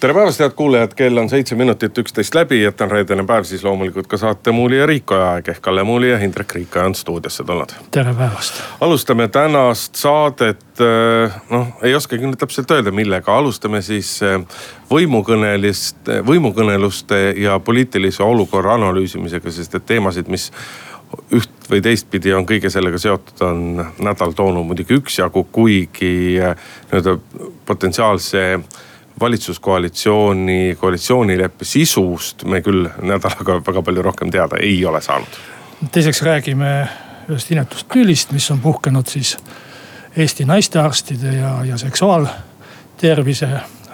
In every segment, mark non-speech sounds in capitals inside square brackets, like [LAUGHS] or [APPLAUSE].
tere päevast, head kuulajad, kell on seitse minutit üksteist läbi, et on reedene päev, siis loomulikult ka saate Muuli ja Riikoja aeg ehk Kalle Muuli ja Hindrek Riikoja on stuudiosse tulnud. tere päevast. alustame tänast saadet, eh, noh ei oskagi nüüd täpselt öelda, millega, alustame siis eh, võimukõnelist, võimukõneluste ja poliitilise olukorra analüüsimisega, sest et teemasid, mis üht või teistpidi on kõige sellega seotud, on nädal toonud muidugi üksjagu, kuigi nii-öelda potentsiaalse valitsuskoalitsiooni, koalitsioonileppe sisust me küll nädalaga väga palju rohkem teada ei ole saanud. teiseks räägime ühest inetust tülist, mis on puhkenud siis Eesti naistearstide ja, ja seksuaaltervise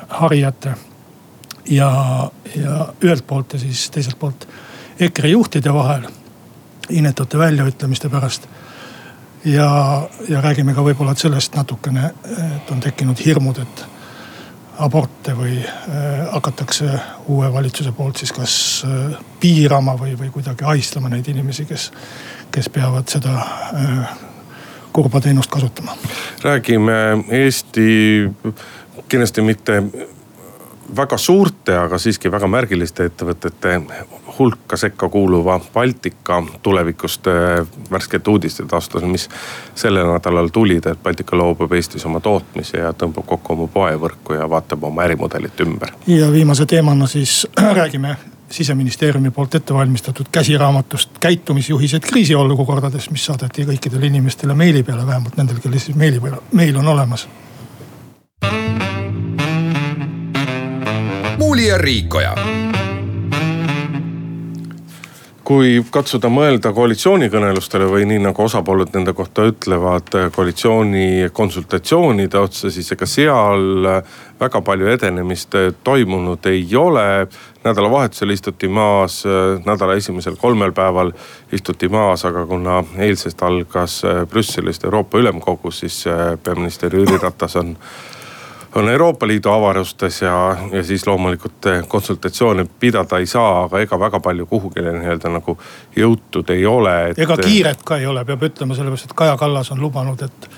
harijate. ja, ja ühelt poolt ja siis teiselt poolt EKRE juhtide vahel inetute väljaütlemiste pärast ja, ja räägime ka võib-olla sellest natukene, et on tekkinud hirmud, et aborte või äh, hakatakse uue valitsuse poolt siis kas äh, piirama või, või kuidagi ahistama neid inimesi, kes, kes peavad seda äh, kurba teenust kasutama. räägime Eesti kindlasti mitte väga suurte, aga siiski väga märgiliste ettevõtete hulka sekka kuuluva Baltika tulevikust äh, värsket uudist edastas, mis sellel nädalal tulid, et Baltika loobub Eestis oma tootmise ja tõmbab kokku oma poevõrku ja vaatab oma ärimudelit ümber. ja viimase teemana siis [CLEARS THROAT] räägime siseministeeriumi poolt ette valmistatud käsiraamatust käitumisjuhised kriisiolukordades, mis saadeti kõikidele inimestele meili peale, vähemalt nendel, kellel siis meili peal, meil on olemas. muuli ja Riikoja kui katsuda mõelda koalitsioonikõnelustele või nii nagu osapooled nende kohta ütlevad, koalitsiooni konsultatsioonide otsa, siis ega seal väga palju edenemist toimunud ei ole. nädalavahetusel istuti maas, nädala esimesel kolmel päeval istuti maas, aga kuna eilsest algas Brüsselist Euroopa Ülemkogu, siis peaminister Jüri Ratas on on Euroopa Liidu avarustes ja, ja siis loomulikult eh, konsultatsioone pidada ei saa, aga ega väga palju kuhugile nii-öelda nagu jõutud ei ole et.... ega kiiret ka ei ole, peab ütlema, sellepärast et Kaja Kallas on lubanud, et,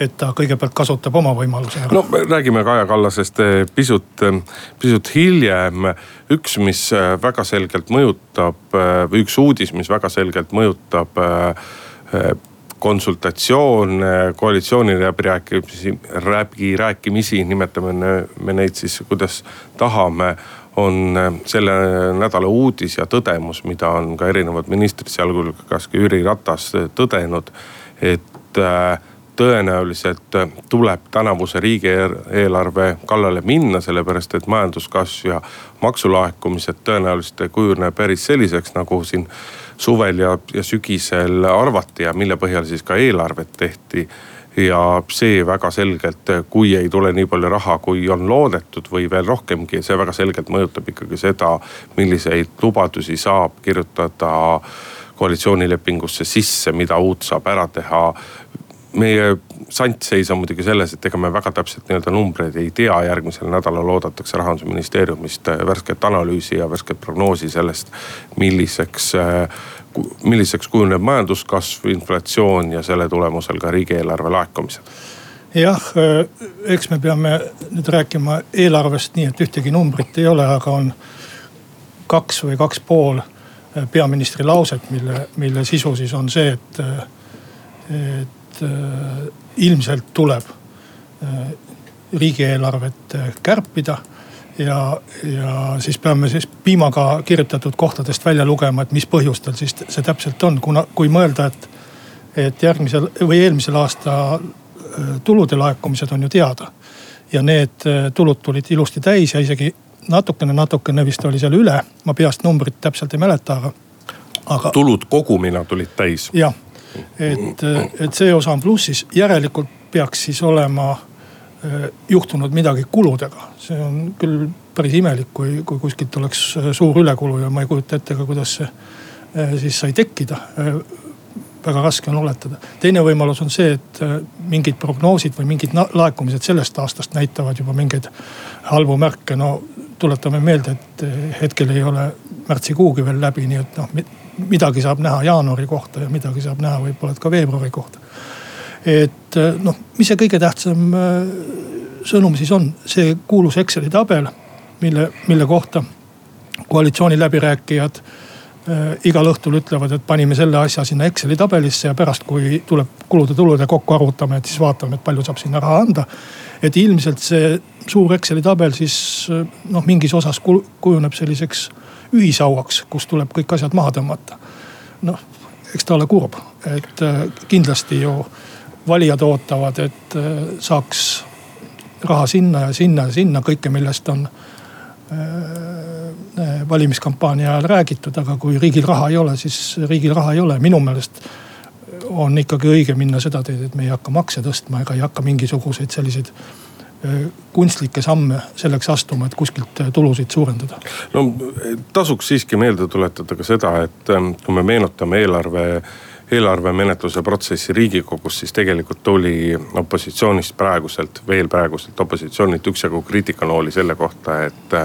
et ta kõigepealt kasutab oma võimaluse ära. no räägime Kaja Kallasest eh, pisut, eh, pisut hiljem. üks, mis väga selgelt mõjutab või üks uudis, mis väga selgelt mõjutab konsultatsioon, koalitsiooni läbirääkimisi, läbirääkimisi, nimetame me neid siis kuidas tahame on selle nädala uudis ja tõdemus, mida on ka erinevad ministrid, sealhulgas ka Jüri Ratas tõdenud. et äh, tõenäoliselt tuleb tänavuse riigieelarve kallale minna, sellepärast et majanduskasv ja maksulaekumised tõenäoliselt ei kujune päris selliseks, nagu siin suvel ja, ja sügisel arvati ja mille põhjal siis ka eelarvet tehti. Ja see väga selgelt, kui ei tule nii palju raha, kui on loodetud või veel rohkemgi, see väga selgelt mõjutab ikkagi seda, milliseid lubadusi saab kirjutada koalitsioonilepingusse sisse, mida uut saab ära teha meie sant seis on muidugi selles, et ega me väga täpselt nii-öelda numbreid ei tea, järgmisel nädalal oodatakse rahandusministeeriumist äh, värsket analüüsi ja värsket prognoosi sellest, milliseks äh, milliseks kujuneb majanduskasv, inflatsioon ja selle tulemusel ka riigieelarve laekumised? jah, äh, eks me peame nüüd rääkima eelarvest nii, et ühtegi numbrit ei ole, aga on kaks või kaks pool peaministri lauset, mille, mille sisu siis on see, et, et Äh, ilmselt tuleb äh, riigieelarvet äh, kärpida ja, ja siis peame siis piimaga kirjutatud kohtadest välja lugema, et mis põhjustel siis see täpselt on, kuna, kui mõelda, et, et järgmisel või eelmisel aasta tulude laekumised on ju teada. ja need tulud tulid ilusti täis ja isegi natukene, natukene vist oli seal üle, ma peast numbrit täpselt ei mäleta, aga, aga. tulud kogumina tulid täis. jah, et, et see osa on plussis, järelikult peaks siis olema eh, juhtunud midagi kuludega. see on küll päris imelik, kui, kui kuskilt oleks eh, suur ülekulu ja ma ei kujuta ette ka, kuidas see eh, siis sai tekkida. väga raske on oletada. teine võimalus on see, et mingid prognoosid või mingid laekumised sellest aastast näitavad juba mingeid halbu märke. no tuletame meelde, et hetkel ei ole märtsikuugi veel läbi, nii et noh midagi saab näha jaanuari kohta ja midagi saab näha võib-olla ka veebruari kohta. et noh, mis see kõige tähtsam äh, sõnum siis on, see kuulus Exceli tabel, mille, mille kohta koalitsiooni läbirääkijad äh, igal õhtul ütlevad, et panime selle asja sinna Exceli tabelisse ja pärast, kui tuleb kulude-tulude kokku arvutame, et siis vaatame, et palju saab sinna raha anda. et ilmselt see suur Exceli tabel siis noh, mingis osas kujuneb selliseks ühishauaks, kus tuleb kõik asjad maha tõmmata. noh, eks ta ole kurb, et äh, kindlasti ju valijad ootavad, et äh, saaks raha sinna ja sinna ja sinna, kõike, millest on äh, valimiskampaania ajal räägitud, aga kui riigil raha ei ole, siis riigil raha ei ole, minu meelest on ikkagi õige minna seda teed, et me ei hakka makse tõstma ega ei hakka mingisuguseid selliseid kunstlikke samme selleks astuma, et kuskilt äh, tulusid suurendada? no tasuks siiski meelde tuletada ka seda, et ähm, kui me meenutame eelarve eelarvemenetluse protsessi riigikogus, siis tegelikult tuli opositsioonist praeguselt, veel praeguselt opositsioonilt üksjagu kriitikanooli selle kohta, et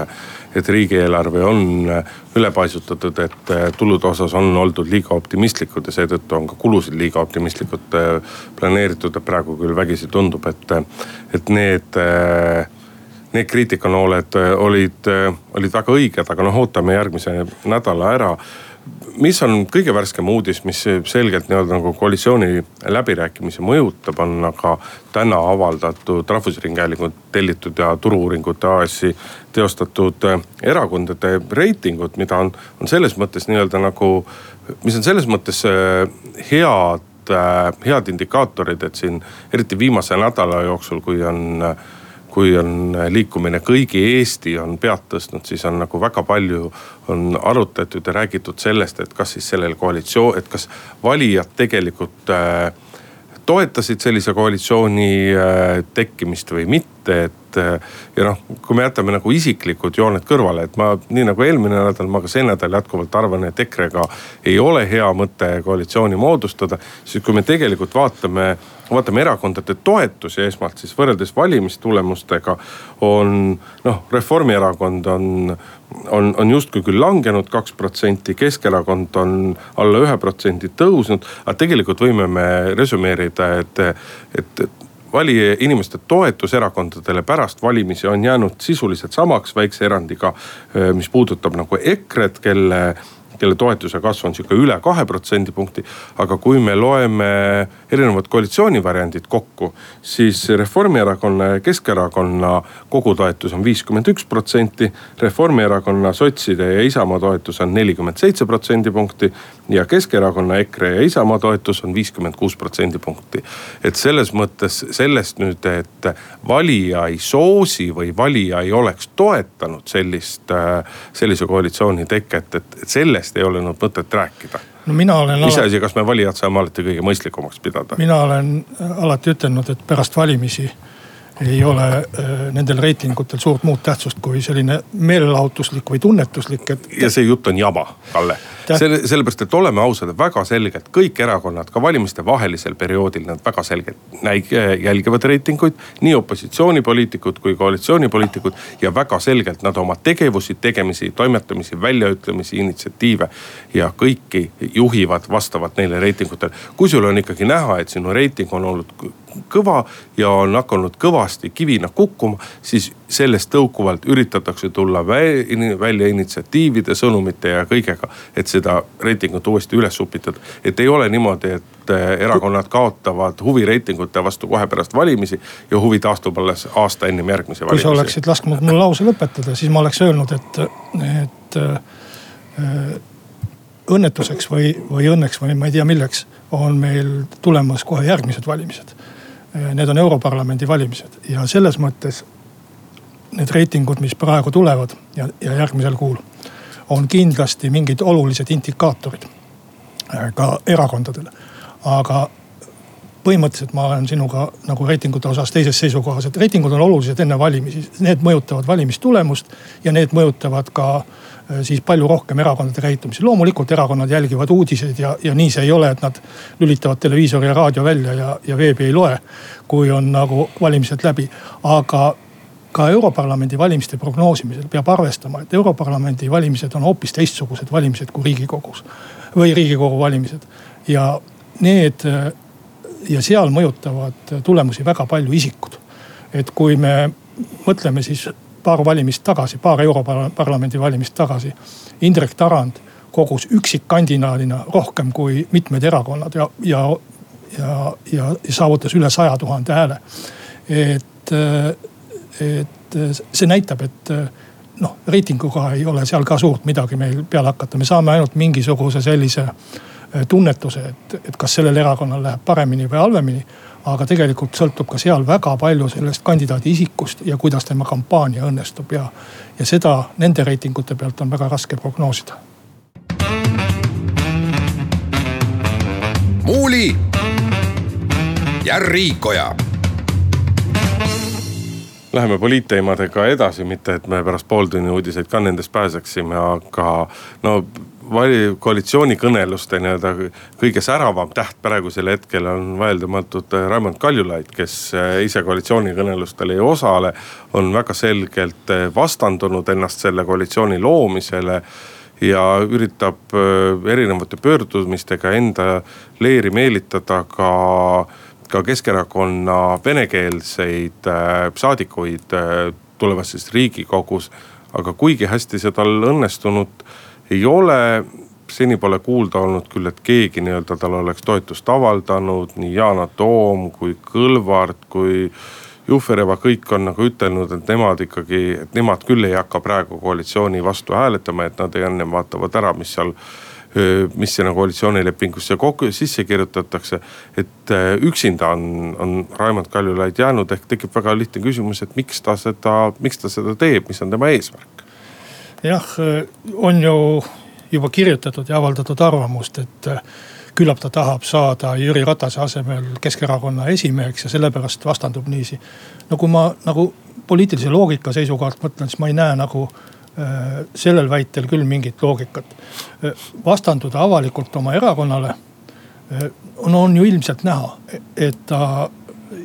et riigieelarve on ülepaisutatud, et tulude osas on oldud liiga optimistlikud ja seetõttu on ka kulusid liiga optimistlikult äh, planeeritud. praegu küll vägisi tundub, et, et need äh, need kriitikanooled olid, olid väga õiged, aga noh, ootame järgmise nädala ära mis on kõige värskem uudis, mis selgelt nii-öelda nagu koalitsiooni läbirääkimisi mõjutab, on aga täna avaldatud Rahvusringhäälingu tellitud ja Turu-uuringute AS-i teostatud äh, erakondade reitingud, mida on, on selles mõttes nii-öelda nagu, mis on selles mõttes äh, head, äh, head indikaatorid, et siin eriti viimase nädala jooksul, kui on kui on liikumine Kõigi Eesti on pead tõstnud, siis on nagu väga palju on arutatud ja räägitud sellest, et kas siis sellel koalitsioon, et kas valijad tegelikult äh, toetasid sellise koalitsiooni äh, tekkimist või mitte, et äh, ja noh, kui me jätame nagu isiklikud jooned kõrvale, et ma nii nagu eelmine nädal, ma ka see nädal jätkuvalt arvan, et EKRE-ga ei ole hea mõte koalitsiooni moodustada. siis kui me tegelikult vaatame vaatame erakondade toetusi esmalt, siis võrreldes valimistulemustega on noh, Reformierakond on, on, on justkui küll langenud kaks protsenti, Keskerakond on alla ühe protsendi tõusnud. aga tegelikult võime me resümeerida, et, et valija, inimeste toetus erakondadele pärast valimisi on jäänud sisuliselt samaks, väikse erandiga, mis puudutab nagu EKRE-t, kelle kelle toetuse kasv on sihuke üle kahe protsendipunkti. aga kui me loeme erinevad koalitsioonivariandid kokku, siis Reformierakonna ja Keskerakonna kogutoetus on viiskümmend üks protsenti. Reformierakonna, sotside ja Isamaa toetus on nelikümmend seitse protsendipunkti ja Keskerakonna, EKRE ja Isamaa toetus on viiskümmend kuus protsendipunkti. et selles mõttes sellest nüüd, et valija ei soosi või valija ei oleks toetanud sellist, sellise koalitsiooni teket, et, et sellest ei ole nüüd mõtet rääkida no mina olen. iseasi, kas me valijad saame alati kõige mõistlikumaks pidada? mina olen alati ütelnud, et pärast valimisi ei ole äh, nendel reitingutel suurt muud tähtsust kui selline meelelahutuslik või tunnetuslik, et. ja see jutt on jama, Kalle. Selle, sellepärast, et oleme ausad, väga selgelt kõik erakonnad ka valimiste vahelisel perioodil, nad väga selgelt näig-, jälgivad reitinguid. nii opositsioonipoliitikud kui koalitsioonipoliitikud ja väga selgelt nad oma tegevusi, tegemisi, toimetamisi, väljaütlemisi, initsiatiive ja kõiki juhivad vastavalt neile reitingutele. kui sul on ikkagi näha, et sinu reiting on olnud kõva ja on hakanud kõvasti kivina kukkuma, siis sellest tõukuvalt üritatakse tulla välja initsiatiivide, sõnumite ja kõigega, et seda reitingut uuesti üles upitada. et ei ole niimoodi, et eh, erakonnad kaotavad huvi reitingute vastu kohe pärast valimisi ja huvi taastub alles aasta ennem järgmisi valimisi. kui sa oleksid lasknud mul lause lõpetada, siis ma oleks öelnud, et, et äh, õnnetuseks või, või õnneks või ma ei tea milleks on meil tulemas kohe järgmised valimised Need on Europarlamendi valimised ja selles mõttes need reitingud, mis praegu tulevad ja, ja järgmisel kuul on kindlasti mingid olulised indikaatorid ka erakondadele. aga põhimõtteliselt ma olen sinuga nagu reitingute osas teises seisukohas, et reitingud on olulised enne valimisi, need mõjutavad valimistulemust ja need mõjutavad ka äh, siis palju rohkem erakondade käitumisi. loomulikult erakonnad jälgivad uudiseid ja, ja nii see ei ole, et nad lülitavad televiisori ja raadio välja ja, ja veebi ei loe, kui on nagu valimised läbi. aga ka Europarlamendi valimiste prognoosimisel peab arvestama, et Europarlamendi valimised on hoopis teistsugused valimised kui riigikogus või riigikogu valimised. ja need ja seal mõjutavad tulemusi väga palju isikud. et kui me mõtleme siis paar valimist tagasi, paar Europarlamendi valimist tagasi. Indrek Tarand kogus üksikkandidaadina rohkem kui mitmed erakonnad ja, ja, ja, ja saavutas üle saja tuhande hääle. et, et see näitab, et noh, reitinguga ei ole seal ka suurt midagi meil peale hakata, me saame ainult mingisuguse sellise äh, tunnetuse, et, et kas sellel erakonnal läheb paremini või halvemini. aga tegelikult sõltub ka seal väga palju sellest kandidaadi isikust ja kuidas tema kampaania õnnestub ja, ja seda nende reitingute pealt on väga raske prognoosida. muuli ja Riikoja Läheme poliitteemadega edasi, mitte et me pärast pooltunni uudiseid ka nendest pääseksime, aga no vali-, koalitsioonikõneluste nii-öelda kõige säravam täht praegusel hetkel on vaieldamatult äh, Raimond Kaljulaid, kes äh, ise koalitsioonikõnelustel ei osale. on väga selgelt äh, vastandunud ennast selle koalitsiooni loomisele ja üritab erinevate pöördumistega enda leeri meelitada ka ka Keskerakonna venekeelseid saadikuid tulevases riigikogus. aga kuigi hästi see tal õnnestunud ei ole seni pole kuulda olnud küll, et keegi nii-öelda tal oleks toetust avaldanud, nii Yana Toom kui Kõlvart kui Jufereva, kõik on nagu ütelnud, et nemad ikkagi, nemad küll ei hakka praegu koalitsiooni vastu hääletama, et nad ennem vaatavad ära, mis seal mis sinna koalitsioonilepingusse kokku sisse kirjutatakse. et üksinda on, on Raimond Kaljulaid jäänud, ehk tekib väga lihtne küsimus, et miks ta seda, miks ta seda teeb, mis on tema eesmärk? jah, on ju juba kirjutatud ja avaldatud arvamust, et äh, küllap ta tahab saada Jüri Ratase asemel Keskerakonna esimeheks ja sellepärast vastandub niiviisi. no kui ma nagu poliitilise loogika seisukohalt mõtlen, siis ma ei näe nagu äh, sellel väitel küll mingit loogikat. Äh, vastanduda avalikult oma erakonnale äh, no on ju ilmselt näha, et ta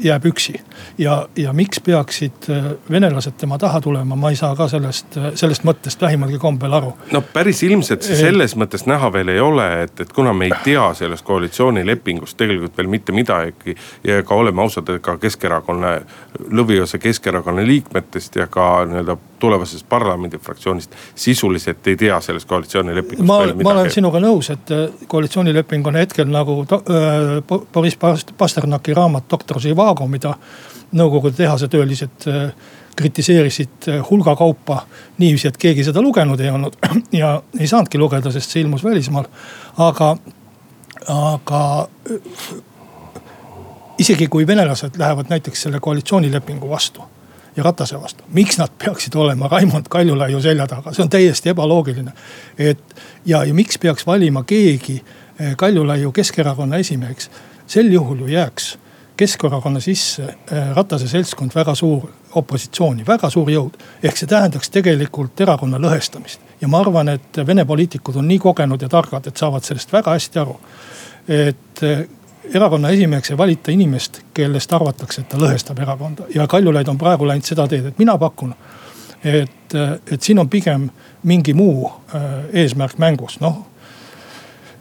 jääb üksi. ja, ja miks peaksid äh, venelased tema taha tulema, ma ei saa ka sellest, äh, sellest mõttest vähimalgi kombel aru. no päris ilmselt see selles mõttes näha veel ei ole, et, et kuna me ei tea sellest koalitsioonilepingust tegelikult veel mitte midagi. ja ka oleme ausad, ka Keskerakonna, lõviosa Keskerakonna liikmetest ja ka nii-öelda tulevasest parlamendifraktsioonist sisuliselt ei tea sellest koalitsioonilepingust ma, ma olen sinuga nõus, et äh, koalitsioonileping on hetkel nagu to, äh, Boris Pasternaki raamat Doktor Živago, mida nõukogude tehasetöölised äh, kritiseerisid äh, hulga kaupa niiviisi, et keegi seda lugenud ei olnud [CLEARS THROAT] ja ei saanudki lugeda, sest see ilmus välismaal. aga, aga äh, isegi kui venelased lähevad näiteks selle koalitsioonilepingu vastu ja Ratase vastu. miks nad peaksid olema Raimond Kaljulaiu selja taga, see on täiesti ebaloogiline. et ja, ja miks peaks valima keegi Kaljulaiu Keskerakonna esimeheks, sel juhul ju jääks Keskerakonna sisse eh, Ratase seltskond väga suur opositsiooni, väga suur jõud. ehk see tähendaks tegelikult erakonna lõhestamist ja ma arvan, et Vene poliitikud on nii kogenud ja targad, et saavad sellest väga hästi aru. et eh, erakonna esimeheks ei valita inimest, kellest arvatakse, et ta lõhestab erakonda ja Kaljulaid on praegu läinud seda teed, et mina pakun. et, et siin on pigem mingi muu äh, eesmärk mängus, noh.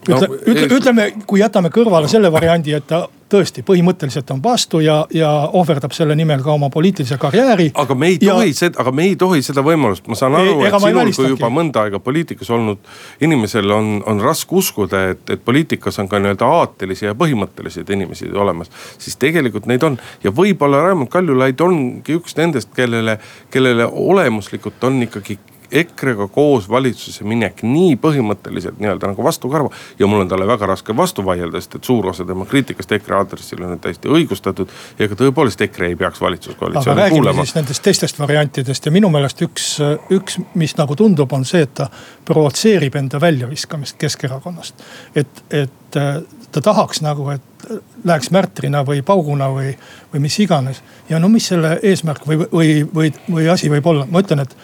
ütle no,, ütle, ütleme, kui jätame kõrvale selle variandi, et ta tõesti põhimõtteliselt on vastu ja, ja ohverdab selle nimel ka oma poliitilise karjääri. aga me ei tohi ja... seda, aga me ei tohi seda võimalust, ma saan aru, et sinul kui juba mõnda aega poliitikas olnud inimesel on, on raske uskuda, et, et poliitikas on ka nii-öelda aatelisi ja põhimõttelisi inimesi olemas. siis tegelikult neid on ja võib-olla Raimond Kaljulaid ongi üks nendest, kellele, kellele olemuslikult on ikkagi EKRE-ga koos valitsusse minek nii põhimõtteliselt nii-öelda nagu vastukarva. ja mul on talle väga raske vastu vaielda, sest et suur osa tema kriitikast EKRE aadressil on täiesti õigustatud. ja ega tõepoolest EKRE ei peaks valitsuskoalitsiooni kuulama. aga räägime siis nendest teistest variantidest ja minu meelest üks, üks, mis nagu tundub, on see, et ta provotseerib enda väljaviskamist Keskerakonnast. et, et ta tahaks nagu, et läheks märtrina või pauguna või, või mis iganes. ja no mis selle eesmärk või, või, või, või asi võib olla, ma ütlen, et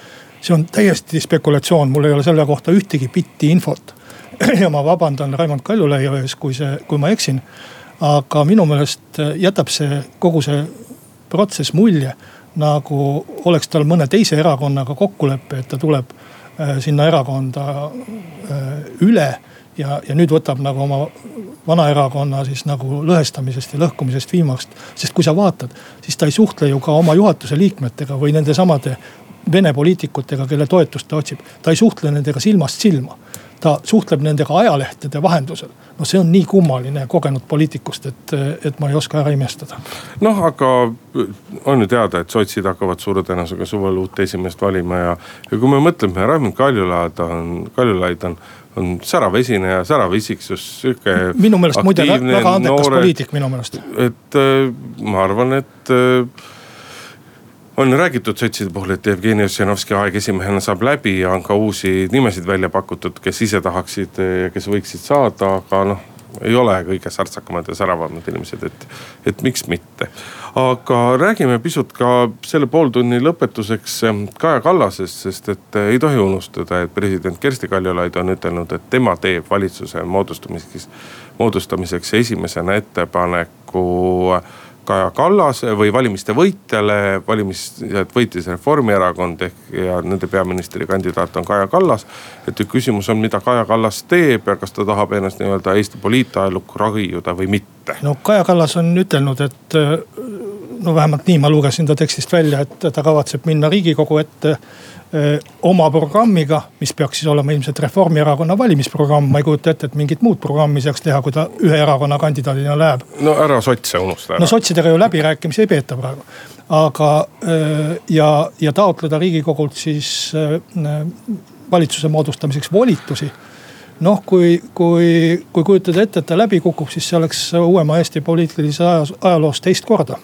see on täiesti spekulatsioon, mul ei ole selle kohta ühtegi bitti infot. [CLEARS THROAT] ja ma vabandan Raimond Kaljulaia ees, kui see, kui ma eksin. aga minu meelest jätab see kogu see protsess mulje nagu oleks tal mõne teise erakonnaga kokkulepe, et ta tuleb äh, sinna erakonda äh, üle ja, ja nüüd võtab nagu oma vana erakonna siis nagu lõhestamisest ja lõhkumisest viimast. sest kui sa vaatad, siis ta ei suhtle ju ka oma juhatuse liikmetega või nende samade vene poliitikutega, kelle toetust ta otsib. ta ei suhtle nendega silmast silma. ta suhtleb nendega ajalehtede vahendusel. no see on nii kummaline kogenud poliitikust, et, et ma ei oska ära imestada. noh, aga on ju teada, et sotsid hakkavad suure tõenäosusega suvel uut esimeest valima ja, ja kui me mõtleme, Raimond Kaljulaid on, Kaljulaid on on särav esineja, särav isiksus, sihuke. minu meelest muide väga andekas noored, poliitik minu meelest. et äh, ma arvan, et äh, on räägitud sotside puhul, et Jevgeni Ossinovski aeg esimehena saab läbi ja on ka uusi nimesid välja pakutud, kes ise tahaksid kes võiksid saada, aga noh ei ole kõige särtsakamad ja säravamad inimesed, et, et miks mitte. aga räägime pisut ka selle pooltunni lõpetuseks ähm, Kaja Kallasest, sest et äh, ei tohi unustada, et president Kersti Kaljulaid on ütelnud, et tema teeb valitsuse moodustamiseks, moodustamiseks esimesena ettepaneku Kaja Kallase või valimiste võitjale, valimised võitis Reformierakond ehk ja nende peaministrikandidaat on Kaja Kallas. et küsimus on, mida Kaja Kallas teeb ja kas ta tahab ennast nii-öelda Eesti poliitajalukku ragiuda või mitte. no Kaja Kallas on ütelnud, et no vähemalt nii ma lugesin ta tekstist välja, et ta kavatseb minna riigikogu ette oma programmiga, mis peaks siis olema ilmselt Reformierakonna valimisprogramm, ma ei kujuta ette, et mingit muud programmi saaks teha, kui ta ühe erakonna kandidaadina läheb. no ära sotse unusta ära. no sotsidega ju läbirääkimisi ei peeta praegu. aga ja, ja taotleda riigikogult siis valitsuse moodustamiseks volitusi noh, kui, kui, kui kujutada ette, et ta läbi kukub, siis see oleks uuema Eesti poliitilises ajaloos teist korda.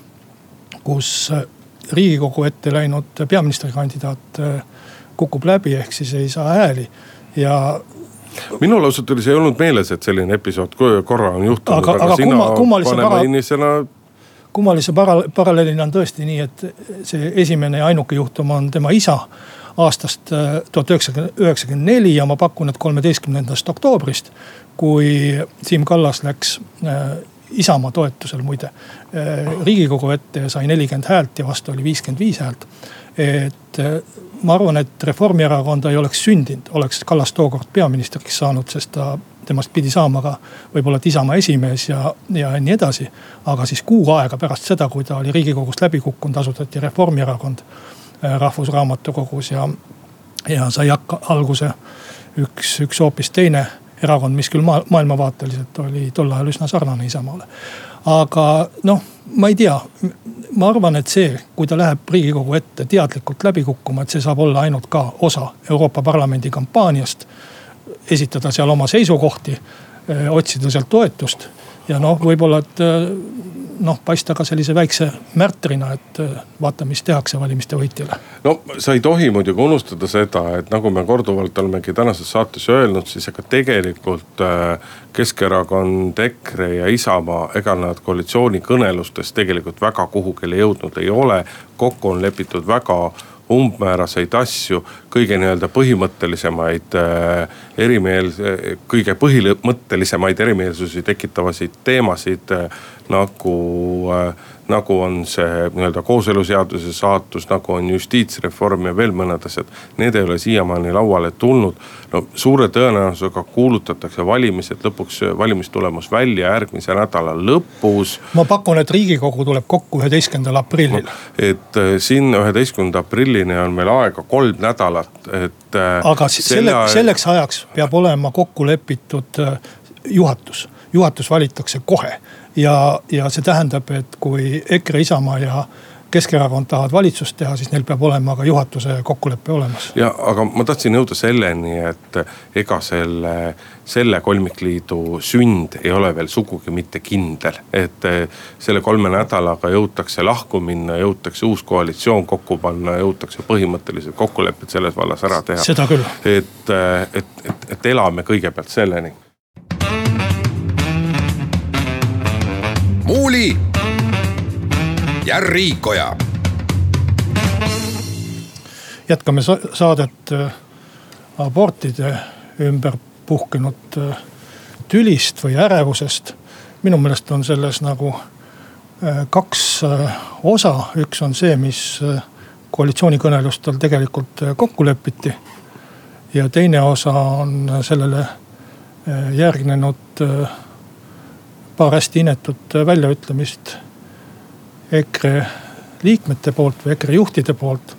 Kus riigikogu ette läinud peaministrikandidaat kukub läbi, ehk siis ei saa hääli ja minul ausalt öeldes ei olnud meeles, et selline episood korra on juhtunud, aga, aga, aga sina kummalise para... inimesena. kummalise para-, paralleelina on tõesti nii, et see esimene ja ainuke juhtum on tema isa aastast äh, tuhat üheksasada üheksakümmend neli ja ma pakun, et kolmeteistkümnendast oktoobrist. kui Siim Kallas läks äh, Isamaa toetusel muide äh, riigikogu ette ja sai nelikümmend häält ja vastu oli viiskümmend viis häält. et ma arvan, et Reformierakonda ei oleks sündinud, oleks Kallas tookord peaministriks saanud, sest ta, temast pidi saama ka võib-olla Isamaa esimees ja, ja nii edasi. aga siis kuu aega pärast seda, kui ta oli riigikogust läbi kukkunud, asutati Reformierakond äh, Rahvusraamatukogus ja, ja sai hakka, alguse üks, üks hoopis teine erakond, mis küll maa, maailmavaateliselt oli tol ajal üsna sarnane Isamaale. aga noh, ma ei tea, ma arvan, et see, kui ta läheb riigikogu ette teadlikult läbi kukkuma, et see saab olla ainult ka osa Euroopa Parlamendi kampaaniast. esitada seal oma seisukohti, eh, otsida sealt toetust ja noh, võib-olla, et eh, noh, paista ka sellise väikse märtrina, et äh, vaata, mis tehakse valimiste võitjale. no sa ei tohi muidugi unustada seda, et nagu me korduvalt olemegi tänases saates öelnud, siis ega tegelikult äh, Keskerakond, EKRE ja Isamaa, ega nad koalitsioonikõnelustes tegelikult väga kuhugile jõudnud ei ole. kokku on lepitud väga umbmääraseid asju, kõige nii-öelda põhimõttelisemaid äh, erimeel-, kõige põhimõttelisemaid erimeelsusi tekitavaid teemasid äh, nagu äh, nagu on see nii-öelda kooseluseaduse saatus, nagu on justiitsreform ja veel mõned asjad. Need ei ole siiamaani lauale tulnud. no suure tõenäosusega kuulutatakse valimised lõpuks, valimistulemus välja järgmise nädala lõpus. ma pakun, et riigikogu tuleb kokku üheteistkümnendal aprillil no,. et äh, siin üheteistkümnenda aprillini on meil aega kolm nädalat, et. Äh, aga selle, selleks ajaks peab olema kokku lepitud äh, juhatus, juhatus valitakse kohe ja, ja see tähendab, et kui EKRE, Isamaa ja, Keskerakond tahavad valitsust teha, siis neil peab olema ka juhatuse kokkulepe olemas. ja aga ma tahtsin jõuda selleni, et ega selle, selle kolmikliidu sünd ei ole veel sugugi mitte kindel. et selle kolme nädalaga jõutakse lahku minna, jõutakse uus koalitsioon kokku panna, jõutakse põhimõttelised kokkulepped selles vallas ära teha. seda küll. et, et, et, et elame kõigepealt selleni. Muuli ja Riikoja. jätkame saadet äh, abortide ümber puhkenud äh, tülist või ärevusest. minu meelest on selles nagu äh, kaks osa, üks on see, mis koalitsioonikõnelustel tegelikult kokku lepiti. ja teine osa on sellele järgnenud paar hästi inetut väljaütlemist EKRE liikmete poolt või EKRE juhtide poolt.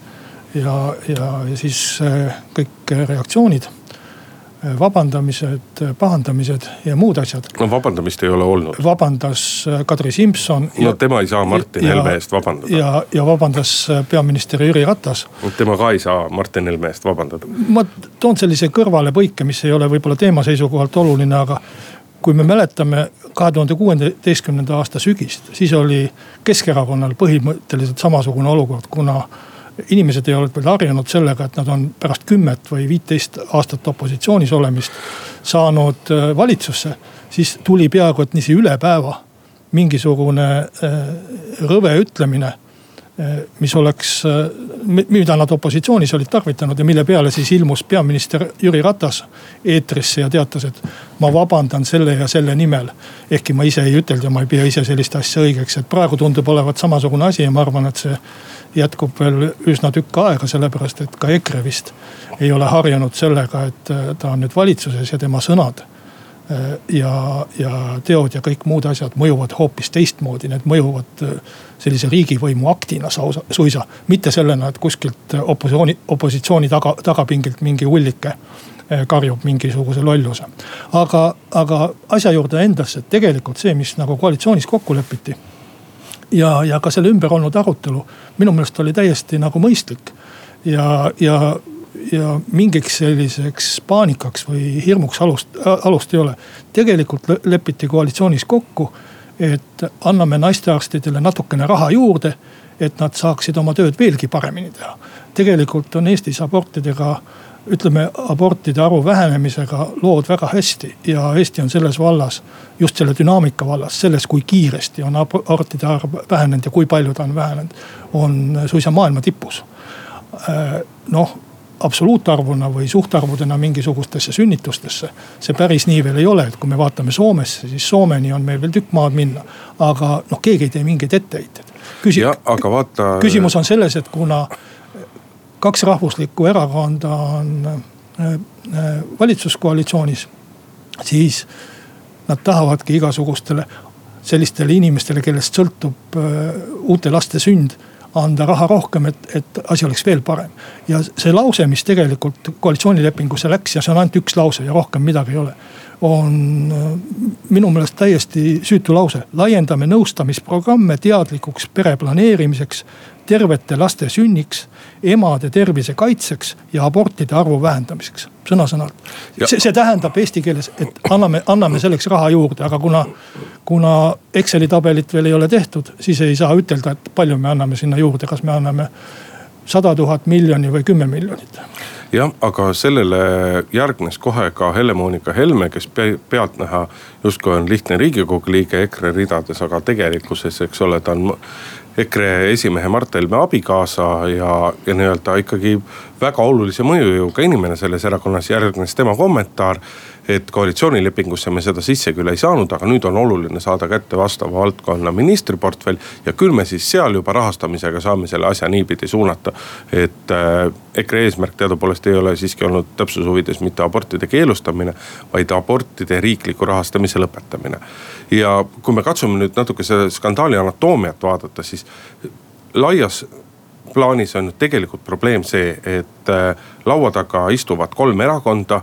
ja, ja, ja siis äh, kõik reaktsioonid, äh, vabandamised, pahandamised ja muud asjad. no vabandamist ei ole olnud. vabandas äh, Kadri Simson. no tema ei saa Martin ja, Helme eest vabandada. ja, ja vabandas peaminister Jüri Ratas. tema ka ei saa Martin Helme eest vabandada. ma toon sellise kõrvalepõike, mis ei ole võib-olla teema seisukohalt oluline, aga kui me mäletame kahe tuhande kuueteistkümnenda aasta sügist, siis oli Keskerakonnal põhimõtteliselt samasugune olukord, kuna inimesed ei olnud veel harjunud sellega, et nad on pärast kümmet või viiteist aastat opositsioonis olemist saanud äh, valitsusse. siis tuli peaaegu et niiviisi üle päeva mingisugune äh, rõve ütlemine mis oleks, mida nad opositsioonis olid tarvitanud ja mille peale siis ilmus peaminister Jüri Ratas eetrisse ja teatas, et ma vabandan selle ja selle nimel. ehkki ma ise ei ütelnud ja ma ei pea ise sellist asja õigeks, et praegu tundub olevat samasugune asi ja ma arvan, et see jätkub veel üsna tükk aega, sellepärast et ka EKRE vist ei ole harjunud sellega, et ta on nüüd valitsuses ja tema sõnad ja, ja teod ja kõik muud asjad mõjuvad hoopis teistmoodi, need mõjuvad sellise riigivõimu aktina suisa. mitte sellena, et kuskilt opositsiooni, opositsiooni taga, tagapingilt mingi hullike karjub mingisuguse lolluse. aga, aga asja juurde endasse, tegelikult see, mis nagu koalitsioonis kokku lepiti. ja, ja ka selle ümber olnud arutelu minu meelest oli täiesti nagu mõistlik. ja, ja, ja mingiks selliseks paanikaks või hirmuks alust, alust ei ole. tegelikult lepiti koalitsioonis kokku et anname naistearstidele natukene raha juurde, et nad saaksid oma tööd veelgi paremini teha. tegelikult on Eestis abortidega, ütleme abortide arvu vähenemisega lood väga hästi ja Eesti on selles vallas, just selle dünaamika vallas, selles, kui kiiresti on abortide arv vähenenud ja kui palju ta on vähenenud, on suisa maailma tipus. Noh absoluutarvuna või suhtarvudena mingisugustesse sünnitustesse. see päris nii veel ei ole, et kui me vaatame Soomesse, siis Soomeni on meil veel tükk maad minna. aga noh, keegi ei tee mingeid etteheiteid. Vaata. küsimus on selles, et kuna kaks rahvuslikku erakonda on äh, äh, valitsuskoalitsioonis, siis nad tahavadki igasugustele sellistele inimestele, kellest sõltub äh, uute laste sünd anda raha rohkem, et, et asi oleks veel parem. ja see lause, mis tegelikult koalitsioonilepingusse läks ja see on ainult üks lause ja rohkem midagi ei ole. On äh, minu meelest täiesti süütu lause, laiendame nõustamisprogramme teadlikuks pere planeerimiseks tervete laste sünniks, emade tervise kaitseks ja abortide arvu vähendamiseks, sõna-sõnalt. see, see tähendab eesti keeles, et anname, anname selleks raha juurde, aga kuna, kuna Exceli tabelit veel ei ole tehtud, siis ei saa ütelda, et palju me anname sinna juurde, kas me anname sada tuhat miljoni või kümme miljonit jah, aga sellele järgnes kohe ka Helle-Moonika Helme, kes pealtnäha justkui on lihtne riigikogu liige EKRE ridades, aga tegelikkuses, eks ole, ta on EKRE esimehe Mart Helme abikaasa ja, ja nii-öelda ikkagi väga olulise mõjujõuga inimene selles erakonnas. järgnes tema kommentaar, et koalitsioonilepingusse me seda sisse küll ei saanud, aga nüüd on oluline saada kätte vastava valdkonna ministriportfell. ja küll me siis seal juba rahastamisega saame selle asja niipidi suunata. et äh, EKRE eesmärk teadupoolest ei ole siiski olnud täpsuse huvides mitte abortide keelustamine, vaid abortide riikliku rahastamise lõpetamine. ja kui me katsume nüüd natuke selle skandaali anatoomiat vaadata, siis laias plaanis on tegelikult probleem see, et äh, laua taga istuvad kolm erakonda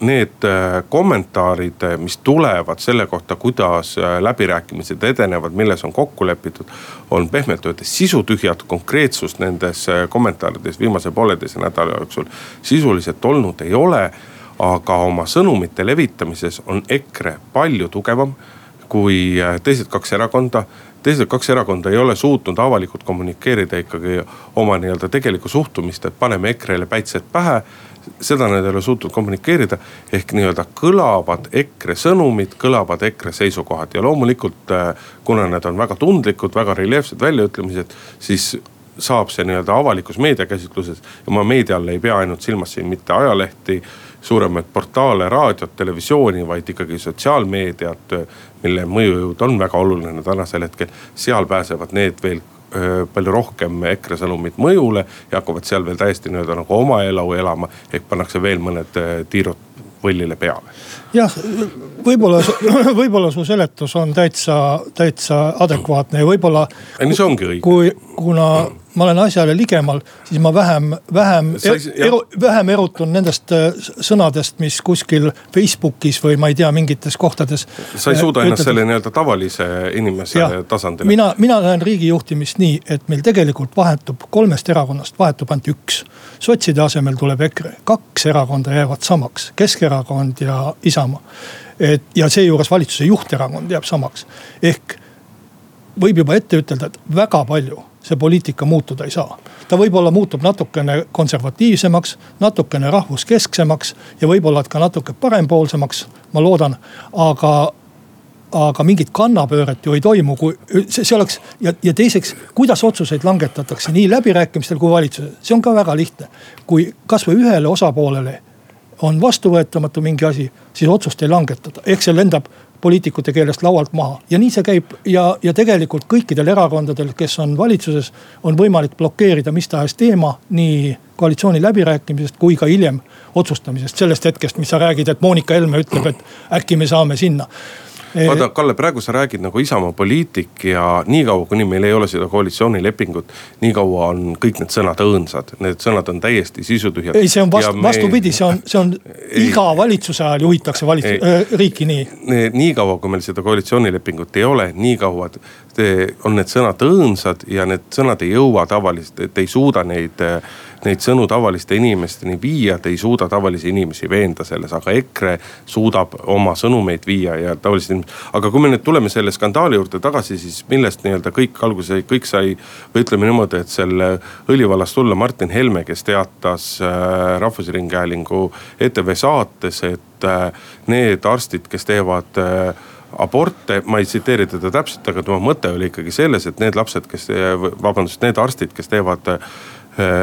need äh, kommentaarid, äh, mis tulevad selle kohta, kuidas äh, läbirääkimised edenevad, milles on kokku lepitud. on pehmelt öeldes sisutühjad, konkreetsust nendes kommentaarides viimase pooleteise nädala jooksul sisuliselt olnud ei ole. aga oma sõnumite levitamises on EKRE palju tugevam kui teised kaks erakonda teised kaks erakonda ei ole suutnud avalikult kommunikeerida ikkagi oma nii-öelda tegelikku suhtumist, et paneme EKRE-le päitsed pähe seda nad ei ole suutnud kommunikeerida. ehk nii-öelda kõlavad EKRE sõnumid, kõlavad EKRE seisukohad ja loomulikult äh, kuna need on väga tundlikud, väga reljeefsed väljaütlemised, siis saab see nii-öelda avalikus meediakäsitluses ja ma meedia all ei pea ainult silmas siin mitte ajalehti, suuremaid portaale, raadiot, televisiooni, vaid ikkagi sotsiaalmeediat, mille mõjujõud on väga oluline tänasel hetkel. seal pääsevad need veel palju rohkem EKRE sõnumit mõjule ja hakkavad seal veel täiesti nii-öelda nagu oma elu elama. ehk pannakse veel mõned tiirud võllile peale. Jah, võib-olla, [CLEARS THROAT] võib-olla su seletus on täitsa, täitsa adekvaatne ja võib-olla. ei no see ongi õige. kui, kuna ma olen asjale ligemal, siis ma vähem, vähem, eru, vähem erutun nendest äh, sõnadest, mis kuskil Facebookis või ma ei tea, mingites kohtades. sa ei suuda ennast selle nii-öelda tavalise inimese ja, tasandile. mina, mina näen riigi juhtimist nii, et meil tegelikult vahetub kolmest erakonnast vahetub ainult üks. sotside asemel tuleb EKRE, kaks erakonda jäävad samaks, Keskerakond ja Isamaa. Et ja seejuures valitsuse juhterakond jääb samaks, ehk võib juba ette ütelda, et väga palju see poliitika muutuda ei saa. ta võib-olla muutub natukene konservatiivsemaks, natukene rahvuskesksemaks ja võib-olla ka natuke parempoolsemaks, ma loodan, aga aga mingit kannapööret ju ei toimu, kui see, see oleks ja, ja teiseks, kuidas otsuseid langetatakse nii läbirääkimistel kui valitsuses, see on ka väga lihtne. kui kasvõi ühele osapoolele on vastuvõetamatu mingi asi, siis otsust ei langetata, ehk see lendab poliitikute keelest laualt maha. Ja nii see käib. Ja, ja tegelikult kõikidel erakondadel, kes on valitsuses, on võimalik blokeerida mis tahes teema nii koalitsiooni läbirääkimisest kui ka hiljem otsustamisest, sellest hetkest, mis sa räägid, et Monika Helme ütleb, et äkki me saame sinna vaata, Kalle, praegu sa räägid nagu Isamaa poliitik ja niikaua, kuni meil ei ole seda koalitsioonilepingut. niikaua on kõik need sõnad õõnsad, need sõnad on täiesti sisutühjad. ei, see on vast, vastupidi, see on, see on ei, iga valitsuse ajal juhitakse valitsus, äh, riiki nii. niikaua, kui meil seda koalitsioonilepingut ei ole, niikaua on need sõnad õõnsad ja need sõnad ei jõua tavaliselt, et ei suuda neid neid sõnu tavaliste inimesteni viia, te ei suuda tavalisi inimesi veenda selles, aga EKRE suudab oma sõnumeid viia ja tavalised inimesed. aga kui me nüüd tuleme selle skandaali juurde tagasi, siis millest nii-öelda kõik alguse, kõik sai või ütleme niimoodi, et selle õlivallast tulla Martin Helme, kes teatas äh, Rahvusringhäälingu ETV saates, et äh, need arstid, kes teevad äh, aborte, ma ei tsiteeri teda täpselt, aga tema mõte oli ikkagi selles, et need lapsed, kes, vabandust, need arstid, kes teevad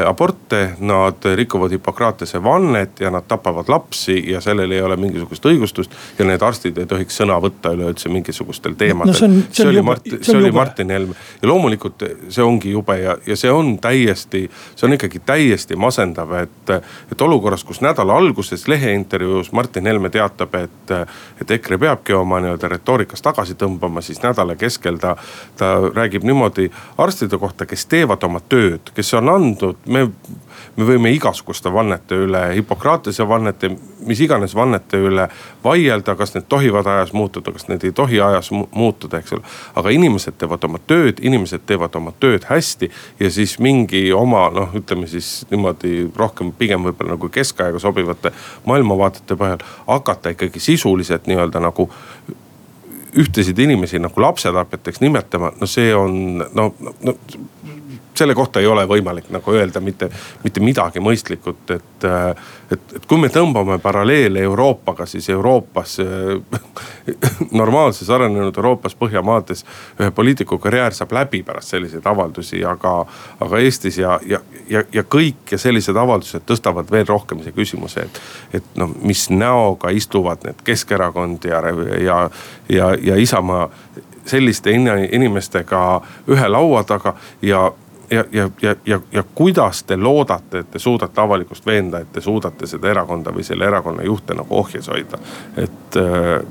aborte, nad rikuvad Hippokratese vannet ja nad tapavad lapsi ja sellel ei ole mingisugust õigustust. ja need arstid ei tohiks sõna võtta üleüldse mingisugustel teemadel no,. see, see, see oli Martin, see oli Martin Helme ja loomulikult see ongi jube ja, ja see on täiesti, see on ikkagi täiesti masendav, et. et olukorras, kus nädala alguses leheintervjuus Martin Helme teatab, et, et EKRE peabki oma nii-öelda retoorikas tagasi tõmbama, siis nädala keskel ta, ta räägib niimoodi arstide kohta, kes teevad oma tööd, kes on andnud antud, me, me võime igasuguste vannete üle, Hippokratese vannete, mis iganes vannete üle vaielda, kas need tohivad ajas muutuda, kas need ei tohi ajas muutuda, eks ole. aga inimesed teevad oma tööd, inimesed teevad oma tööd hästi ja siis mingi oma noh, ütleme siis niimoodi rohkem pigem võib-olla nagu keskaega sobivate maailmavaadete põhjal hakata ikkagi sisuliselt nii-öelda nagu ühtesid inimesi nagu lapsetapjateks nimetama, no see on no, no selle kohta ei ole võimalik nagu öelda mitte, mitte midagi mõistlikut, et. et, et kui me tõmbame paralleele Euroopaga, siis Euroopas [LAUGHS] normaalses arenenud Euroopas, Põhjamaades. ühe poliitiku karjäär saab läbi pärast selliseid avaldusi, aga, aga Eestis ja, ja, ja, ja kõik ja sellised avaldused tõstavad veel rohkem see küsimuse, et. et noh, mis näoga istuvad need Keskerakond ja, ja, ja, ja Isamaa selliste inimestega ühe laua taga ja ja, ja, ja, ja, ja kuidas te loodate, et te suudate avalikkust veenda, et te suudate seda erakonda või selle erakonna juhte nagu ohjes hoida, et äh,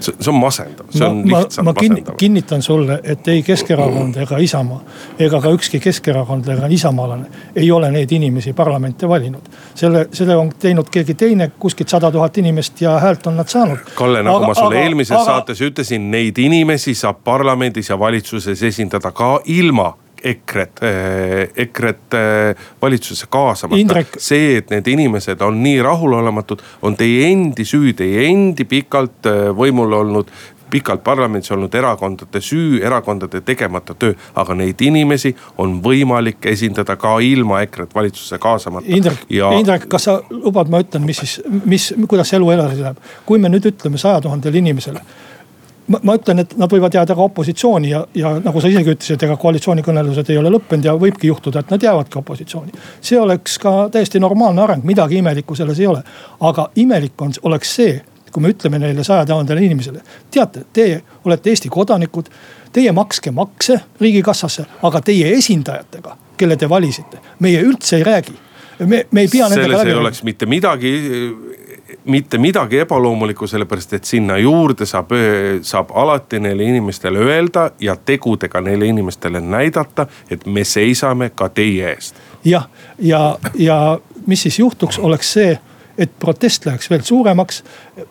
see, see on masendav, see on ma, lihtsalt ma, ma masendav. kinnitan sulle, et ei Keskerakond ega Isamaa ega ka ükski keskerakondlane, isamaalane ei ole neid inimesi parlamenti valinud. selle, selle on teinud keegi teine, kuskilt sada tuhat inimest ja häält on nad saanud. Kalle, nagu aga, ma sulle aga, eelmises aga, saates ütlesin, neid inimesi saab parlamendis ja valitsuses esindada ka ilma EKRE-t, eh, EKRE-t eh, valitsusse kaasamata see, et need inimesed on nii rahulolematud, on teie endi süü, teie endi pikalt eh, võimul olnud pikalt parlamendis olnud erakondade süü, erakondade tegemata töö. aga neid inimesi on võimalik esindada ka ilma EKRE-t valitsusse kaasamata. Indrek ja..., Indrek, kas sa lubad, ma ütlen, mis siis, mis, kuidas elu edasi läheb. kui me nüüd ütleme saja tuhandele inimesele ma, ütlen, et nad võivad jääda ka opositsiooni ja, ja nagu sa isegi ütlesid, ega koalitsioonikõnelused ei ole lõppenud ja võibki juhtuda, et nad jäävadki opositsiooni. see oleks ka täiesti normaalne areng, midagi imelikku selles ei ole. aga imelik on, oleks see, kui me ütleme neile saja tuhandele inimesele, teate, teie olete Eesti kodanikud. Teie makske makse riigikassasse, aga teie esindajatega, kelle te valisite, meie üldse ei räägi me, me ei pea selles ei oleks mitte midagi mitte midagi ebaloomulikku, sellepärast et sinna juurde saab, saab alati neile inimestele öelda ja tegudega neile inimestele näidata, et me seisame ka teie eest. jah, ja, ja, ja mis siis juhtuks, oleks see et protest läheks veel suuremaks,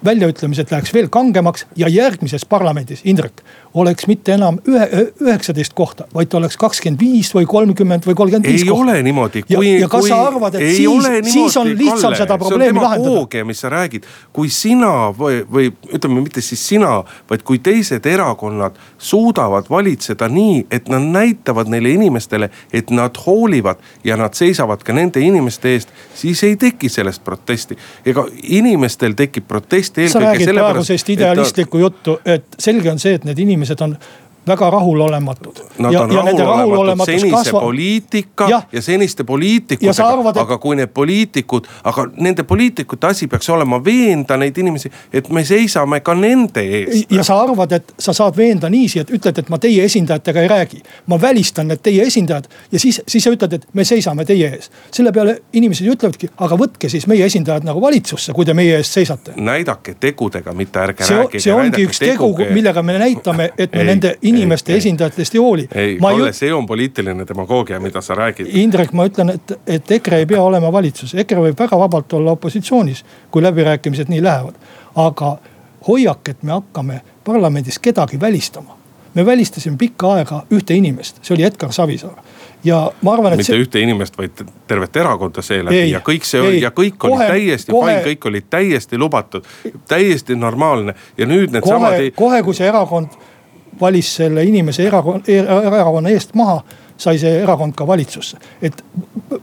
väljaütlemised läheks veel kangemaks ja järgmises parlamendis, Indrek, oleks mitte enam ühe, üheksateist kohta, vaid ta oleks kakskümmend viis või kolmkümmend või kolmkümmend viis kohta. ei ole niimoodi. ja, ja kas sa arvad, et siis, siis on lihtsam Kalle, seda probleemi lahendada? mis sa räägid, kui sina või, või ütleme, mitte siis sina, vaid kui teised erakonnad suudavad valitseda nii, et nad näitavad neile inimestele, et nad hoolivad ja nad seisavad ka nende inimeste eest, siis ei teki sellest protesti protesti. ega inimestel tekib protest eelkõige sellepärast. sa räägid praegu sellist idealistlikku ta... juttu, et selge on see, et need inimesed on väga rahulolematud. Nad ja, on rahulolematud senise kasva... poliitika ja, ja seniste poliitikutega, et... aga kui need poliitikud, aga nende poliitikute asi peaks olema veenda neid inimesi, et me seisame ka nende eest. ja sa arvad, et sa saad veenda niiviisi, et ütled, et ma teie esindajatega ei räägi. ma välistan need teie esindajad ja siis, siis sa ütled, et me seisame teie ees. selle peale inimesed ütlevadki, aga võtke siis meie esindajad nagu valitsusse, kui te meie eest seisate. näidake tegudega, mitte ärge see, rääkige. see ongi üks tegu, millega me näitame, et me ei, nende inimeste ei, esindajatest ei hooli. ei, Kalle see on poliitiline demagoogia, mida sa räägid. Indrek, ma ütlen, et, et EKRE ei pea olema valitsus, EKRE võib väga vabalt olla opositsioonis, kui läbirääkimised nii lähevad. aga hoiak, et me hakkame parlamendis kedagi välistama. me välistasime pikka aega ühte inimest, see oli Edgar Savisaar ja ma arvan, et. mitte see... ühte inimest, vaid tervet erakonda seeläbi ja kõik see oli ja kõik kohe, oli täiesti kohe... fine, kõik oli täiesti lubatud, täiesti normaalne ja nüüd needsamad. kohe, kohe kui see erakond valis selle inimese erakonna, erakonna eest maha, sai see erakond ka valitsusse. et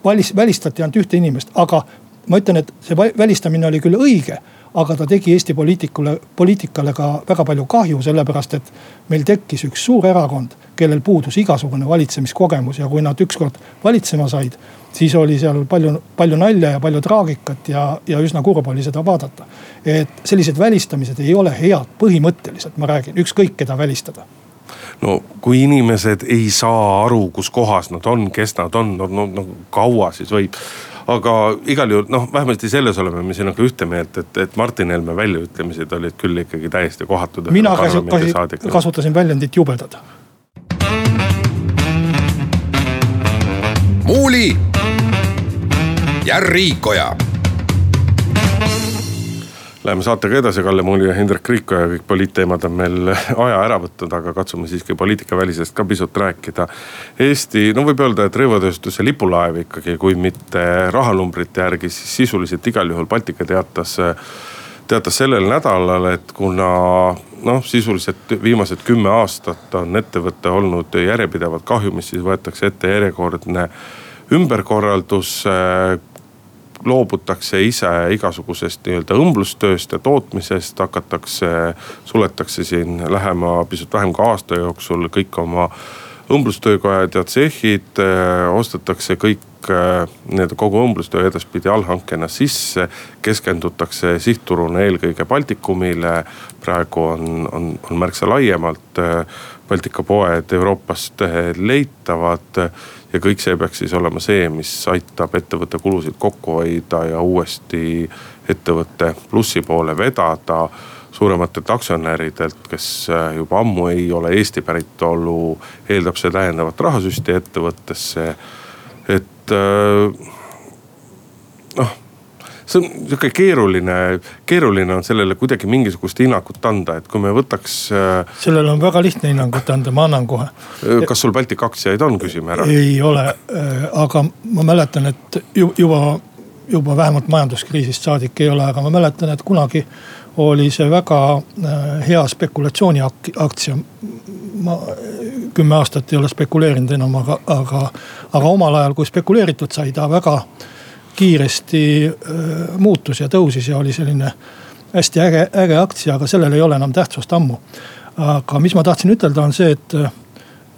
valis, välistati ainult ühte inimest, aga ma ütlen, et see välistamine oli küll õige aga ta tegi Eesti poliitikule, poliitikale ka väga palju kahju, sellepärast et meil tekkis üks suur erakond, kellel puudus igasugune valitsemiskogemus ja kui nad ükskord valitsema said, siis oli seal palju, palju nalja ja palju traagikat ja, ja üsna kurb oli seda vaadata. et sellised välistamised ei ole head põhimõtteliselt, ma räägin, ükskõik keda välistada no kui inimesed ei saa aru, kus kohas nad on, kes nad on, no, no, no kaua siis võib aga igal juhul noh, vähemasti selles oleme me sinuga ühte meelt, et, et Martin Helme väljaütlemised olid küll ikkagi täiesti kohatud. mina kasutasin väljendit jubedad. muuli ja Riikoja Läheme saatega edasi, Kalle Muuli ja Hendrik Riiko ja kõik poliitteemad on meil [LAUGHS] aja ära võtnud, aga katsume siiski poliitikavälisest ka pisut rääkida. Eesti, no võib öelda, et rõivatööstuse lipulaev ikkagi, kui mitte rahanumbrite järgi, siis sisuliselt igal juhul Baltika teatas teatas sellel nädalal, et kuna noh, sisuliselt viimased kümme aastat on ettevõte olnud järjepidevalt kahjumis, siis võetakse ette järjekordne ümberkorraldus loobutakse ise igasugusest nii-öelda õmblustööst ja tootmisest, hakatakse, suletakse siin lähema pisut vähem kui aasta jooksul kõik oma õmblustöökojad ja tsehhid, eh, ostetakse kõik eh, nii-öelda kogu õmblustöö edaspidi allhankena sisse. keskendutakse sihtturuna eelkõige Baltikumile, praegu on, on, on märksa laiemalt eh, Baltika poed Euroopast leitavad ja kõik see peaks siis olema see, mis aitab ettevõtte kulusid kokku hoida ja uuesti ettevõtte plussi poole vedada. suurematelt aktsionäridelt, kes äh, juba ammu ei ole Eesti päritolu, eeldab see täiendavat rahasüsti ettevõttesse. et äh, noh see on sihuke keeruline, keeruline on sellele kuidagi mingisugust hinnangut anda, et kui me võtaks. Äh, sellele on väga lihtne hinnangut anda, ma annan kohe. kas sul Baltic aktsiaid on, küsime ära. ei ole, aga ma mäletan, et juba, juba vähemalt majanduskriisist saadik ei ole, aga ma mäletan, et kunagi oli see väga hea spekulatsiooniaktsia. ma kümme aastat ei ole spekuleerinud enam, aga, aga, aga omal ajal, kui spekuleeritud sai, ta väga kiiresti äh, muutus ja tõusis ja oli selline hästi äge, äge aktsia, aga sellel ei ole enam tähtsust ammu. aga mis ma tahtsin ütelda, on see, et,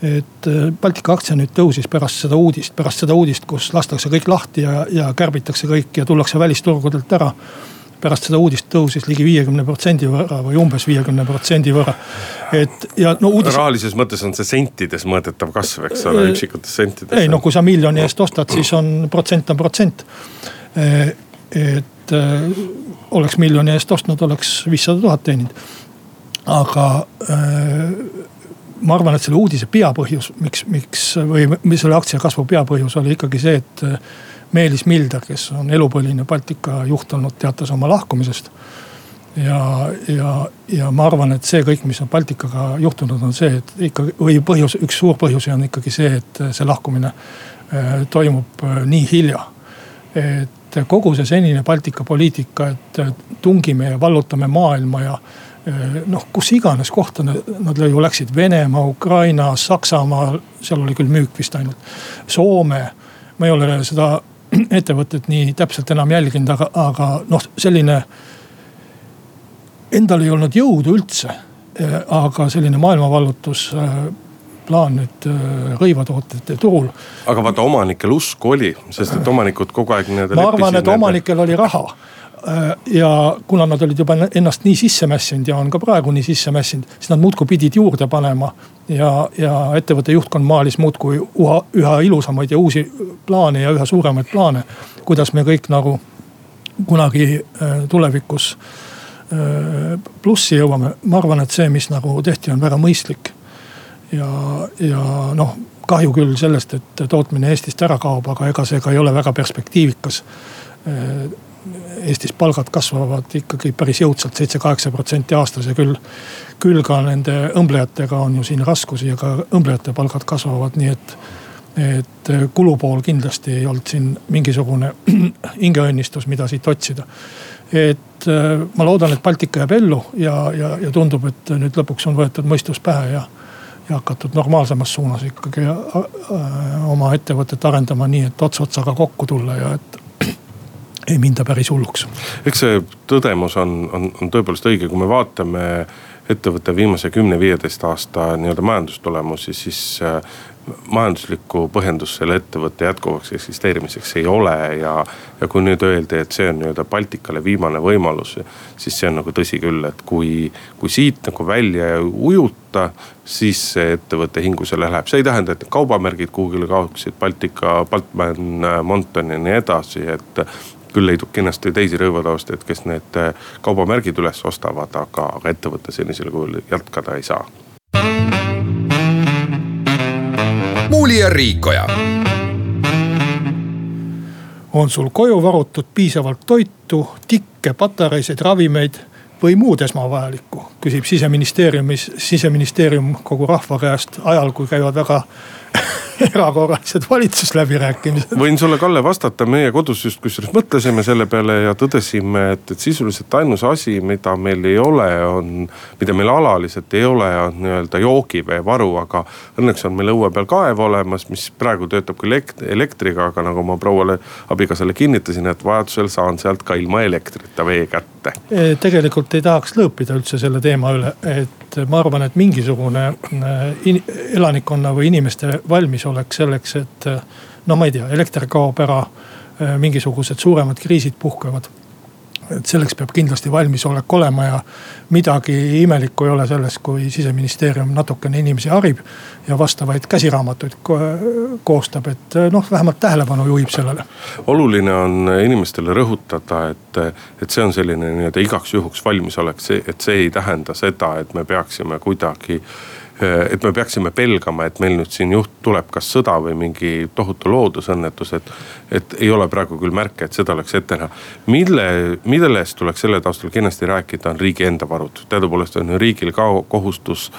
et Baltika aktsia nüüd tõusis pärast seda uudist, pärast seda uudist, kus lastakse kõik lahti ja, ja kärbitakse kõik ja tullakse välisturgudelt ära pärast seda uudist tõusis ligi viiekümne protsendi võrra või umbes viiekümne protsendi võrra. et ja no uudis. rahalises mõttes on see sentides mõõdetav kasv, eks ole, üksikutes sentides. ei no kui sa miljoni eest ostad, siis on protsent on protsent. et oleks miljoni eest ostnud, oleks viissada tuhat teeninud. aga ma arvan, et selle uudise peapõhjus, miks, miks või mis selle aktsia kasvu peapõhjus oli ikkagi see, et Meelis Milder, kes on elupõline Baltika juht olnud, teatas oma lahkumisest. ja, ja, ja ma arvan, et see kõik, mis on Baltikaga juhtunud, on see, et ikkagi või põhjus, üks suur põhjus on ikkagi see, et see lahkumine äh, toimub äh, nii hilja. et kogu see senine Baltika poliitika, et tungime ja vallutame maailma ja äh, noh, kus iganes kohta nad ju läksid, Venemaa, Ukraina, Saksamaa, seal oli küll müük vist ainult, Soome ma ei ole seda [CLEARS THROAT] ettevõtet nii täpselt enam jälginud, aga, aga noh, selline. Endal ei olnud jõudu üldse, eh, aga selline maailmavallutus eh, plaan nüüd eh, rõivatootjate turul. aga vaata omanikel usku oli, sest et omanikud kogu aeg ma arvan, et omanikel oli raha ja kuna nad olid juba ennast nii sisse mässinud ja on ka praegu nii sisse mässinud, siis nad muudkui pidid juurde panema. ja, ja ettevõtte juhtkond maalis muudkui üha, üha ilusamaid ja uusi plaane ja üha suuremaid plaane. kuidas me kõik nagu kunagi äh, tulevikus äh, plussi jõuame, ma arvan, et see, mis nagu tehti, on väga mõistlik. ja, ja noh, kahju küll sellest, et tootmine Eestist ära kaob, aga ega see ka ei ole väga perspektiivikas Eestis palgad kasvavad ikkagi päris jõudsalt, seitse-kaheksa protsenti aastas ja küll. küll ka nende õmblejatega on ju siin raskusi ja ka õmblejate palgad kasvavad, nii et. et kulupool kindlasti ei olnud siin mingisugune [CLEARS THROAT] hingeõnnistus, mida siit otsida. et äh, ma loodan, et Baltika jääb ellu ja, ja, ja tundub, et nüüd lõpuks on võetud mõistus pähe ja ja hakatud normaalsemas suunas ikkagi äh, oma ettevõtet arendama nii, et ots otsaga kokku tulla ja et ei minda päris hulluks. eks see tõdemus on, on, on tõepoolest õige, kui me vaatame ettevõtte viimase kümne-viieteist aasta nii-öelda majandustulemusi, siis äh, majanduslikku põhjendust selle ettevõtte jätkuvaks eksisteerimiseks ei ole ja. ja kui nüüd öeldi, et see on nii-öelda Baltikale viimane võimalus, siis see on nagu tõsi küll, et kui, kui siit nagu välja ei ujuta, siis see ettevõtte hingusele läheb. see ei tähenda, et kaubamärgid kuhugile kaoksid, Baltika, Baltman, Monton ja nii edasi, et küll leidub kindlasti teisi rõivataustajaid, kes need äh, kaubamärgid üles ostavad, aga, aga ettevõte sellisel kujul jätkada ei saa. muuli ja Riikoja. on sul koju varutud piisavalt toitu, tikke, patareisid, ravimeid või muud esmavajalikku, küsib siseministeeriumis, siseministeerium kogu rahva käest ajal, kui käivad väga [LAUGHS] erakorralised valitsusläbirääkimised. võin sulle, Kalle, vastata, meie kodus just kusjuures mõtlesime selle peale ja tõdesime, et, et sisuliselt ainus asi, mida meil ei ole, on. mida meil alaliselt ei ole, on nii-öelda joogiveevaru, aga õnneks on meil õue peal kaev olemas, mis praegu töötab küll elektriga, aga nagu ma prouale abikaasale kinnitasin, et vajadusel saan sealt ka ilma elektrita vee kätte. Tegelikult ei tahaks lõõpida üldse selle teema üle, et ma arvan, et mingisugune e, elanikkonna või inimeste valmisolek selleks, et no ma ei tea, elekter kaob ära, mingisugused suuremad kriisid puhkevad. Et selleks peab kindlasti valmisolek olema ja midagi imelikku ei ole selles, kui siseministeerium natukene inimesi harib ja vastavaid käsiraamatuid koostab, et noh, vähemalt tähelepanu juhib sellele. oluline on inimestele rõhutada, et, et see on selline nii-öelda igaks juhuks valmisolek, see, et see ei tähenda seda, et me peaksime kuidagi et me peaksime pelgama, et meil nüüd siin juht tuleb kas sõda või mingi tohutu loodusõnnetus, et. et ei ole praegu küll märke, et seda oleks ette näha. mille, millest tuleks selle taustal kindlasti rääkida, on riigi enda varud. teadupoolest on ju riigil ka kohustus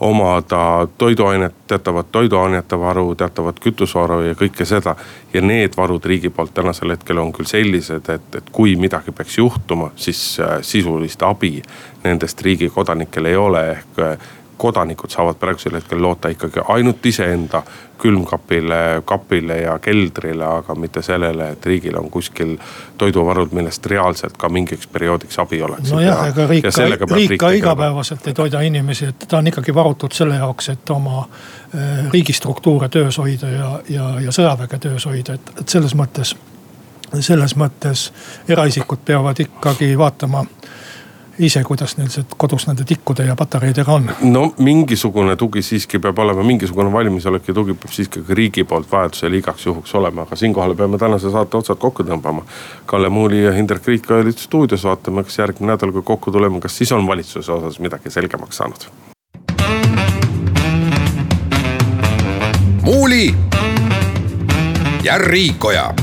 omada toiduainet, teatavat toiduainete varu, teatavat kütusevaru ja kõike seda. ja need varud riigi poolt tänasel hetkel on küll sellised, et, et kui midagi peaks juhtuma, siis äh, sisulist abi nendest riigi kodanikel ei ole, ehk äh, kodanikud saavad praegusel hetkel loota ikkagi ainult iseenda külmkapile, kapile ja keldrile, aga mitte sellele, et riigil on kuskil toiduvarud, millest reaalselt ka mingiks perioodiks abi oleks. nojah, ega riik ka, riik ka igapäevaselt ei toida inimesi, et ta on ikkagi varutud selle jaoks, et oma eh, riigistruktuure töös hoida ja, ja, ja sõjaväge töös hoida, et, et selles mõttes, selles mõttes eraisikud peavad ikkagi vaatama ise, kuidas neil see kodus nende tikkude ja patareidega on? no mingisugune tugi siiski peab olema, mingisugune valmisolek ja tugi peab siiski ka riigi poolt vajadusel igaks juhuks olema, aga siinkohal peame tänase saate otsad kokku tõmbama. Kalle Muuli ja Hindrek Riik olid stuudios, vaatame, kas järgmine nädal, kui kokku tuleme, kas siis on valitsuse osas midagi selgemaks saanud. muuli ja Riikoja